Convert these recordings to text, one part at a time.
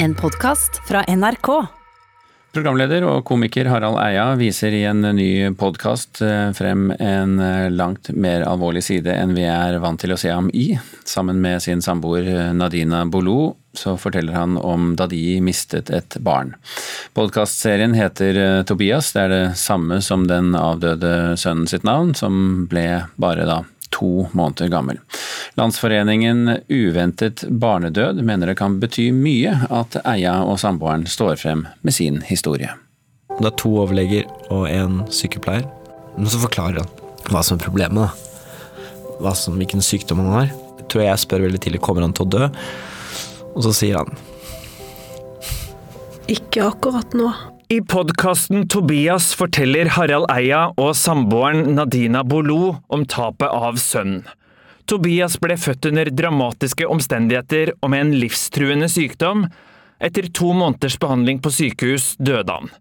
En podkast fra NRK. Programleder og komiker Harald Eia viser i en ny podkast frem en langt mer alvorlig side enn vi er vant til å se ham i. Sammen med sin samboer Nadina Bolo så forteller han om da de mistet et barn. Podkastserien heter Tobias, det er det samme som den avdøde sønnen sitt navn, som ble bare da to måneder gammel. Landsforeningen Uventet barnedød mener det kan bety mye at Eia og samboeren står frem med sin historie. Det er to overleger og en sykepleier. Men så forklarer han hva som er problemet. da. Hva som, hvilken sykdom han har. Jeg tror jeg spør veldig tidlig kommer han til å dø. Og så sier han Ikke akkurat nå. I podkasten Tobias forteller Harald Eia og samboeren Nadina Bolo om tapet av sønnen. Tobias ble født under dramatiske omstendigheter og med en livstruende sykdom. Etter to måneders behandling på sykehus døde han.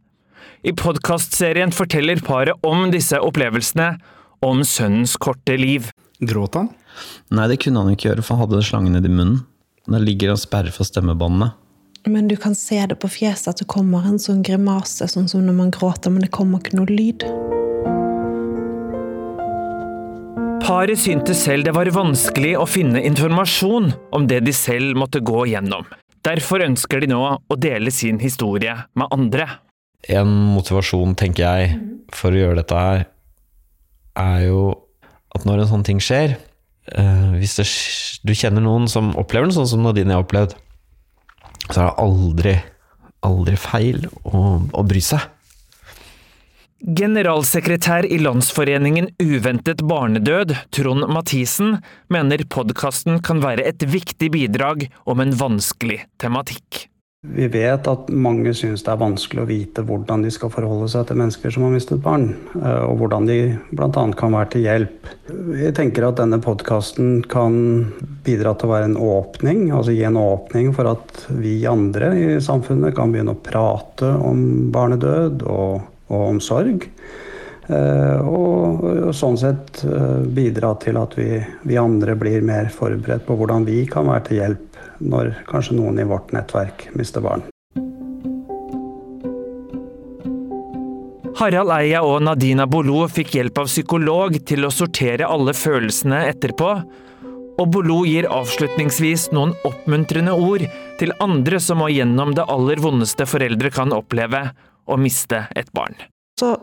I podkastserien forteller paret om disse opplevelsene, om sønnens korte liv. Gråt han? Nei, det kunne han ikke gjøre, for han hadde slangen nedi munnen. Der ligger og sperrer for stemmebåndene. Men du kan se det på fjeset at det kommer en sånn grimase, sånn som når man gråter, men det kommer ikke noe lyd. Paret syntes selv det var vanskelig å finne informasjon om det de selv måtte gå gjennom. Derfor ønsker de nå å dele sin historie med andre. En motivasjon, tenker jeg, for å gjøre dette her, er jo at når en sånn ting skjer eh, Hvis det, du kjenner noen som opplever det sånn som Nadine har opplevd, så er det aldri, aldri feil å, å bry seg. Generalsekretær i Landsforeningen Uventet barnedød, Trond Mathisen, mener podkasten kan være et viktig bidrag om en vanskelig tematikk. Vi vet at mange syns det er vanskelig å vite hvordan de skal forholde seg til mennesker som har mistet barn, eh, og hvordan de bl.a. kan være til hjelp. Jeg tenker at denne podkasten kan bidra til å være en åpning, altså gi en åpning for at vi andre i samfunnet kan begynne å prate om barnedød og, og om sorg. Eh, Og, og sånn sett eh, bidra til at vi, vi andre blir mer forberedt på hvordan vi kan være til hjelp når kanskje noen i vårt nettverk mister barn. Harald Eia og Nadina Bolo fikk hjelp av psykolog til å sortere alle følelsene etterpå, og Bolo gir avslutningsvis noen oppmuntrende ord til andre som må gjennom det aller vondeste foreldre kan oppleve, å miste et barn. Så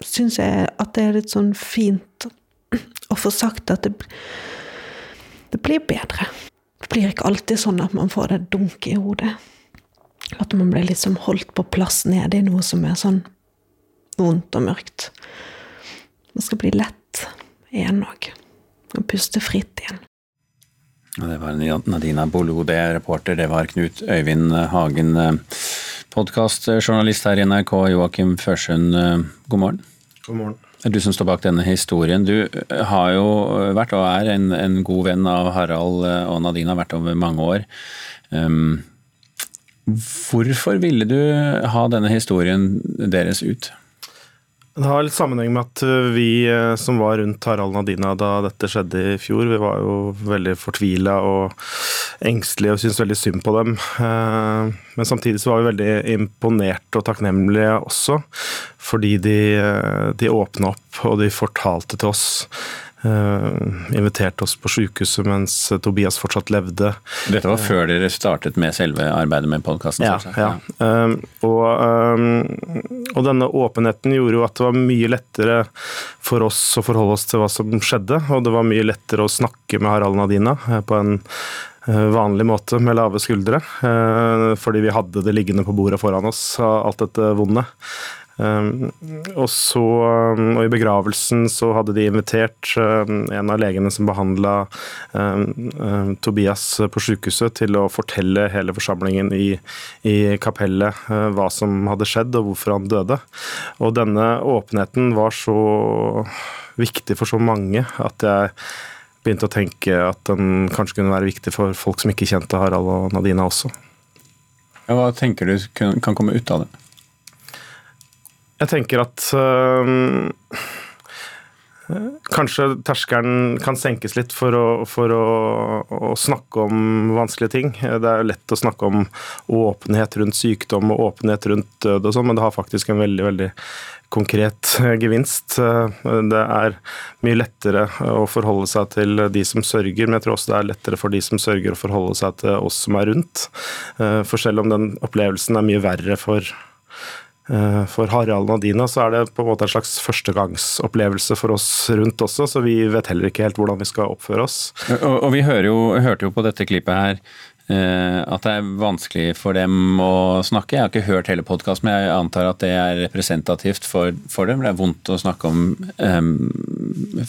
syns jeg at det er litt sånn fint å få sagt at det, det blir bedre. Det blir ikke alltid sånn at man får det dunket i hodet. At man blir liksom holdt på plass nede i noe som er sånn vondt og mørkt. Det skal bli lett igjen òg. Og puste fritt igjen. Det var Nadina Bolo, det er reporter. Det var Knut Øyvind Hagen, podkastjournalist her i NRK. Joakim Førsund, god morgen. God morgen. Du som står bak denne historien. Du har jo vært og er en, en god venn av Harald og Nadine, har vært over mange år. Um, hvorfor ville du ha denne historien deres ut? Det har litt sammenheng med at vi eh, som var rundt Harald Nadina da dette skjedde i fjor, vi var jo veldig fortvila og engstelige og syntes veldig synd på dem. Eh, Men samtidig så var vi veldig imponerte og takknemlige også, fordi de, eh, de åpna opp og de fortalte til oss. Uh, inviterte oss på sykehuset mens Tobias fortsatt levde. Dette var før dere startet med selve arbeidet med podkasten? Ja, ja. Um, og, um, og denne åpenheten gjorde jo at det var mye lettere for oss å forholde oss til hva som skjedde, og det var mye lettere å snakke med Harald Nadina eh, på en eh, vanlig måte med lave skuldre, eh, fordi vi hadde det liggende på bordet foran oss, alt dette vonde. Um, og så, um, og I begravelsen så hadde de invitert um, en av legene som behandla Tobias på sykehuset, til å fortelle hele forsamlingen i, i kapellet uh, hva som hadde skjedd og hvorfor han døde. Og denne åpenheten var så viktig for så mange at jeg begynte å tenke at den kanskje kunne være viktig for folk som ikke kjente Harald og Nadina også. Hva tenker du kan komme ut av det? Jeg tenker at øh, Kanskje terskelen kan senkes litt for, å, for å, å, snakke om vanskelige ting. Det er lett å snakke om åpenhet rundt sykdom og åpenhet rundt død og sånn, men det har faktisk en veldig, veldig konkret gevinst. Det er mye lettere å forholde seg til de som sørger, men jeg tror også det er lettere for de som sørger å forholde seg til oss som er rundt. For selv om den opplevelsen er mye verre for Eh, for Harald og Dina så er det på en måte en slags førstegangsopplevelse for oss rundt også, så vi vet heller ikke helt hvordan vi skal oppføre oss. Og, og vi jo, hørte jo på dette klippet her eh, at det er vanskelig for dem å snakke. Jeg har ikke hørt hele podkasten, men jeg antar at det er representativt for, for, dem. Det er vondt å snakke om um,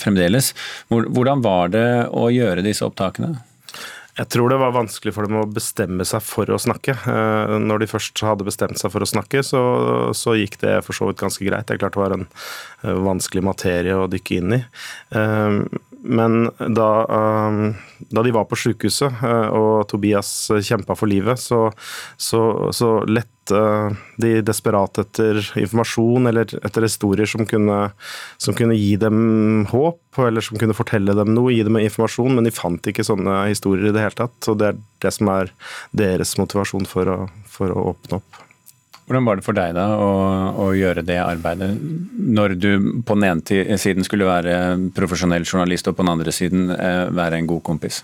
fremdeles. Hvordan var det å gjøre disse opptakene? Jeg tror det var vanskelig for dem å bestemme seg for å snakke. Eh, når de først hadde bestemt seg for å snakke, så, så gikk det for så vidt ganske greit. Det er klart det var en eh, vanskelig materie å dykke inn i. Eh, men da, da, de var på sykehuset uh, og Tobias kjempa for livet, så, så, så lette de desperat etter informasjon eller etter historier som kunne, som kunne, gi dem håp, eller som kunne fortelle dem noe, gi dem informasjon, men de fant ikke sånne historier i det hele tatt. Og det er det som er deres motivasjon for å, for å åpne opp. Hvordan var det for deg da å, å, gjøre det arbeidet, når du på den ene siden skulle være profesjonell journalist, og på den andre siden eh, være en god kompis?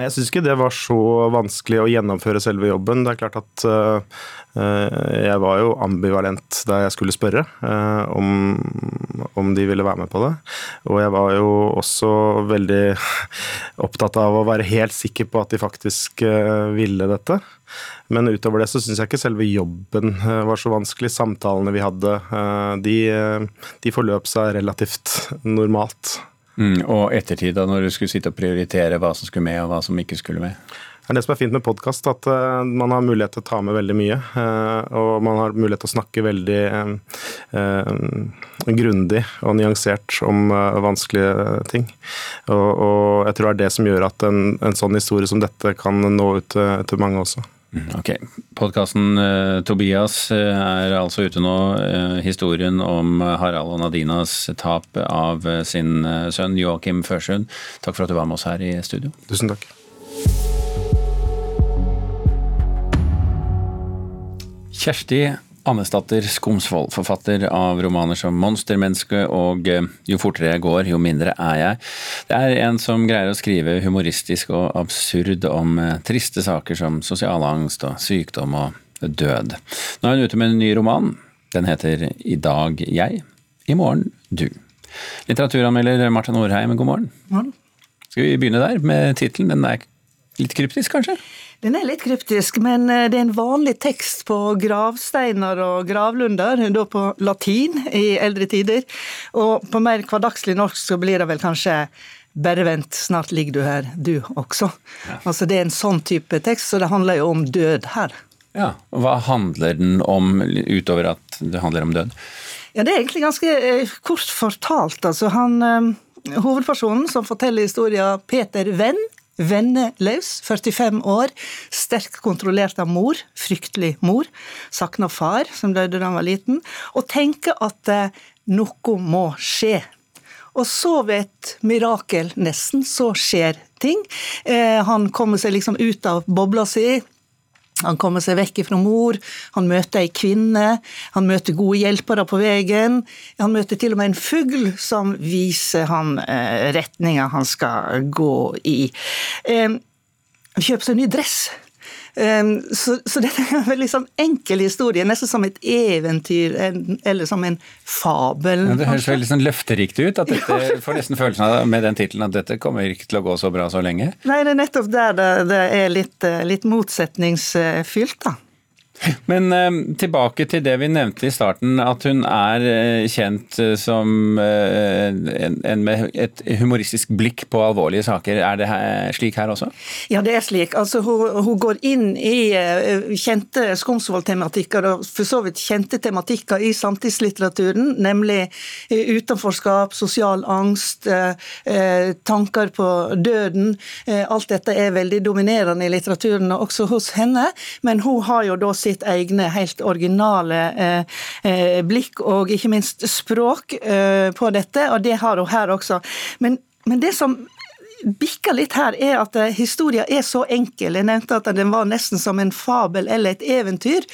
Jeg syns ikke det var så vanskelig å gjennomføre selve jobben. Det er klart at uh, jeg var jo ambivalent da jeg skulle spørre uh, om, om, de ville være med på det. Og jeg var jo også veldig opptatt av å være helt sikker på at de faktisk uh, ville dette. Men utover det så syns jeg ikke selve jobben var så vanskelig. Samtalene vi hadde, de, de forløp seg relativt normalt. Mm, og ettertid, da, når du skulle sitte og prioritere hva som skulle med og hva som ikke skulle med? Det er det som er fint med podkast, at uh, man har mulighet til å ta med veldig mye. Uh, og man har mulighet til å snakke veldig uh, grundig og nyansert om vanskelige ting. Og, jeg tror det er det som gjør at en, en sånn historie som dette kan nå ut til mange også. Mm, ok. Podkasten uh, Tobias uh, er altså ute nå. Uh, historien om Harald og Nadinas tap av sin sønn Joakim Førsund. Takk for at du var med oss her i studio. Tusen takk. Kjersti Annesdatter Skomsvold, forfatter av romaner som 'Monstermenneske' og eh, 'Jo fortere jeg går, jo mindre er jeg'. Det er en som greier å skrive humoristisk og absurd om eh, triste saker som sosial angst og sykdom og død. Nå er hun ute med en ny roman. Den heter 'I dag jeg'. I morgen du. Litteraturanmelder Martin Norheim, god morgen. morgen. Skal vi begynne der, med tittelen? Den er litt kryptisk, kanskje? Den er litt kryptisk, men eh, det er en vanlig tekst på gravsteiner og gravlunder, da på latin i eldre tider. Og på mer hverdagslig norsk så blir det vel kanskje bare vent, snart ligger du her, du også. Ja. Altså Det er en sånn type tekst, så det handler jo om død her. Ja, og Hva handler den om, utover at det handler om død? Ja, Det er egentlig ganske eh, kort fortalt. Altså, han, eh, Hovedpersonen som forteller historien, Peter Venn, Venneløs, 45 år, sterkt kontrollert av mor, fryktelig mor. Savna far, som døde da han var liten, og tenker at eh, noe må skje. Og så ved et mirakel, nesten, så skjer ting. Eh, han kommer seg liksom ut av bobla si, han kommer seg vekk fra mor, han møter ei kvinne, han møter gode hjelpere på veien. Han møter til og med en fugl som viser han eh, retninga han skal gå i. Eh, han kjøper seg en ny dress. Um, så, så, dette er en veldig sånn enkel historie, nesten som et eventyr eller som en fabel. Men det høres veldig sånn løfterikt ut. at dette får nesten følelsen av med den tittelen at dette kommer ikke til å gå så bra så lenge. Nei, det er nettopp der det, det er litt, eh, litt motsetningsfylt, da. Men eh, tilbake til det vi nevnte i starten, at hun er eh, kjent eh, som eh, en, en, med et humoristisk blikk på alvorlige saker. Er det her, slik her også? Ja, det er slik. Altså, hun, hun går inn i eh, kjente Skomsvold-tematikker, og for så vidt kjente tematikker i samtidslitteraturen, nemlig eh, utenforskap, sosial angst, tanker på døden. alt dette er veldig dominerende i litteraturen, også hos henne, men hun har jo da sitt sitt egne, helt originale eh, eh, blikk og ikke minst språk eh, på dette, og det har hun her også. Men, men det som bikker litt her, er at eh, historien er så enkel. Jeg nevnte at den var nesten som en fabel eller et eventyr.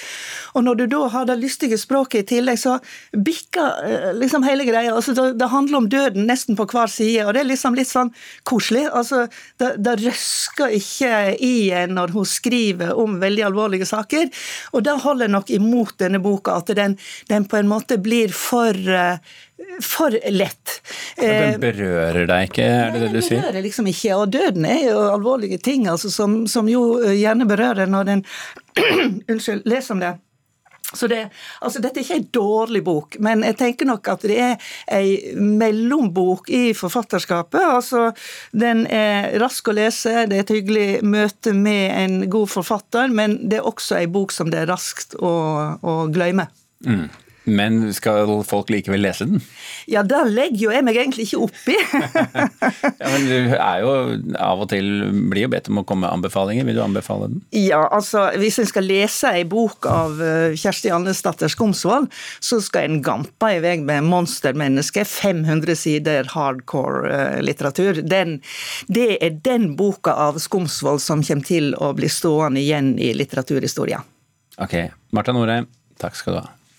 Og når du da har det lystige språket i tillegg, så bikker eh, liksom hele greia. Altså, det, handler om døden nesten på hver side, og det er liksom litt sånn koselig. Altså, det, det røsker ikke i en når hun skriver om veldig alvorlige saker. Og det holder nok imot denne boka, at den, den på en måte blir for uh, for lett. Den berører deg ikke, er det det du sier? Den berører liksom ikke, og døden er jo alvorlige ting altså, som, som, jo gjerne berører når den Unnskyld, leser om det. Så det, altså Dette er ikke en dårlig bok, men jeg tenker nok at det er en mellombok i forfatterskapet. altså Den er rask å lese, det er et hyggelig møte med en god forfatter, men det er også en bok som det er raskt å, å glemme. Mm. Men skal folk likevel lese den? Ja, da legger jo jeg meg egentlig ikke oppi. ja, men du er jo av og til blir jo bedt om å komme med anbefalinger. Vil du anbefale den? Ja, altså hvis en skal lese ei bok av eh, Kjersti Andesdatter Skomsvold, så skal en gampe i vei med 'Monstermenneske', 500 sider hardcore eh, litteratur. Den, det er den boka av Skomsvold som kommer til å bli stående igjen i litteraturhistoria. Ok. Marta Norheim, takk skal du ha.